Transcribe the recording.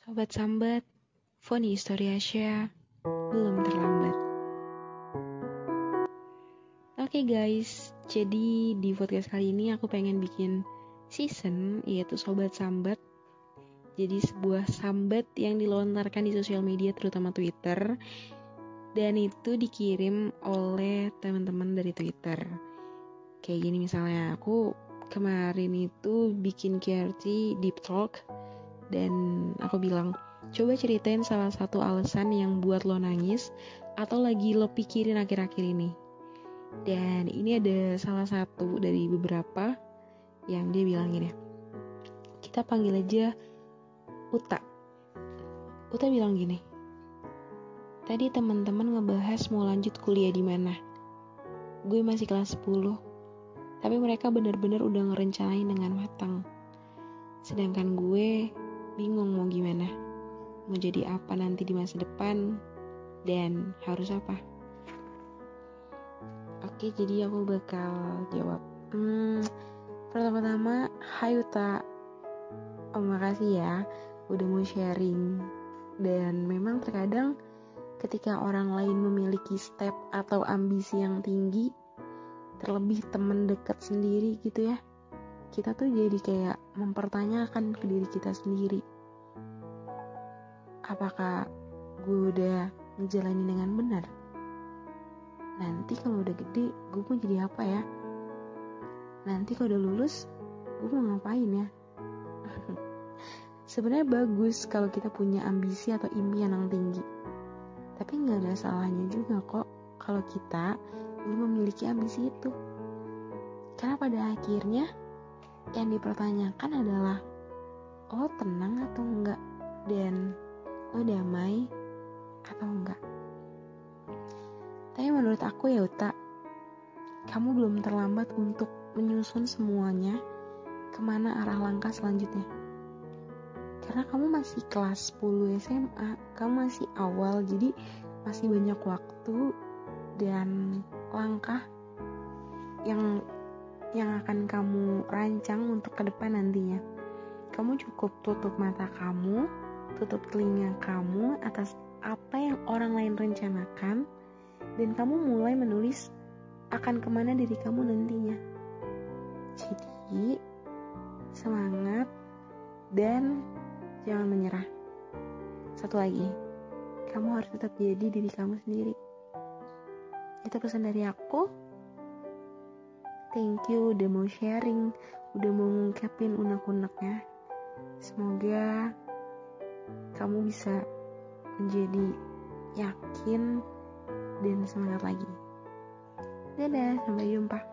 Sobat Sambat, Foni Historiasya, belum terlambat. Oke okay guys, jadi di podcast kali ini aku pengen bikin season yaitu Sobat Sambat. Jadi sebuah sambat yang dilontarkan di sosial media terutama Twitter dan itu dikirim oleh teman-teman dari Twitter. Kayak gini misalnya aku kemarin itu bikin QRT Deep Talk dan aku bilang coba ceritain salah satu alasan yang buat lo nangis atau lagi lo pikirin akhir-akhir ini. Dan ini ada salah satu dari beberapa yang dia bilang gini kita panggil aja Uta. Uta bilang gini tadi teman-teman ngebahas mau lanjut kuliah di mana? Gue masih kelas 10 tapi mereka bener-bener udah ngerencanain dengan matang. Sedangkan gue bingung mau gimana, mau jadi apa nanti di masa depan, dan harus apa. Oke, jadi aku bakal jawab. Hmm, pertama-tama, hai Uta. Oh, makasih ya udah mau sharing. Dan memang terkadang ketika orang lain memiliki step atau ambisi yang tinggi, terlebih temen deket sendiri gitu ya, kita tuh jadi kayak mempertanyakan ke diri kita sendiri. Apakah gue udah ngejalanin dengan benar? Nanti kalau udah gede gue mau jadi apa ya? Nanti kalau udah lulus gue mau ngapain ya? Sebenarnya bagus kalau kita punya ambisi atau impian yang tinggi. Tapi nggak ada salahnya juga kok kalau kita belum memiliki ambisi itu. Karena pada akhirnya yang dipertanyakan adalah lo tenang atau enggak? Dan lo damai atau enggak? Tapi menurut aku ya Uta kamu belum terlambat untuk menyusun semuanya ke mana arah langkah selanjutnya. Karena kamu masih kelas 10 SMA kamu masih awal jadi masih banyak waktu dan langkah yang yang akan kamu rancang untuk ke depan nantinya. Kamu cukup tutup mata kamu, tutup telinga kamu atas apa yang orang lain rencanakan, dan kamu mulai menulis akan ke mana diri kamu nantinya. Jadi, semangat dan jangan menyerah. Satu lagi, kamu harus tetap jadi diri kamu sendiri. Itu pesan dari aku. Thank you udah mau sharing, udah mau ngungkapin unek-uneknya. Semoga kamu bisa menjadi yakin dan semangat lagi. Dadah, sampai jumpa.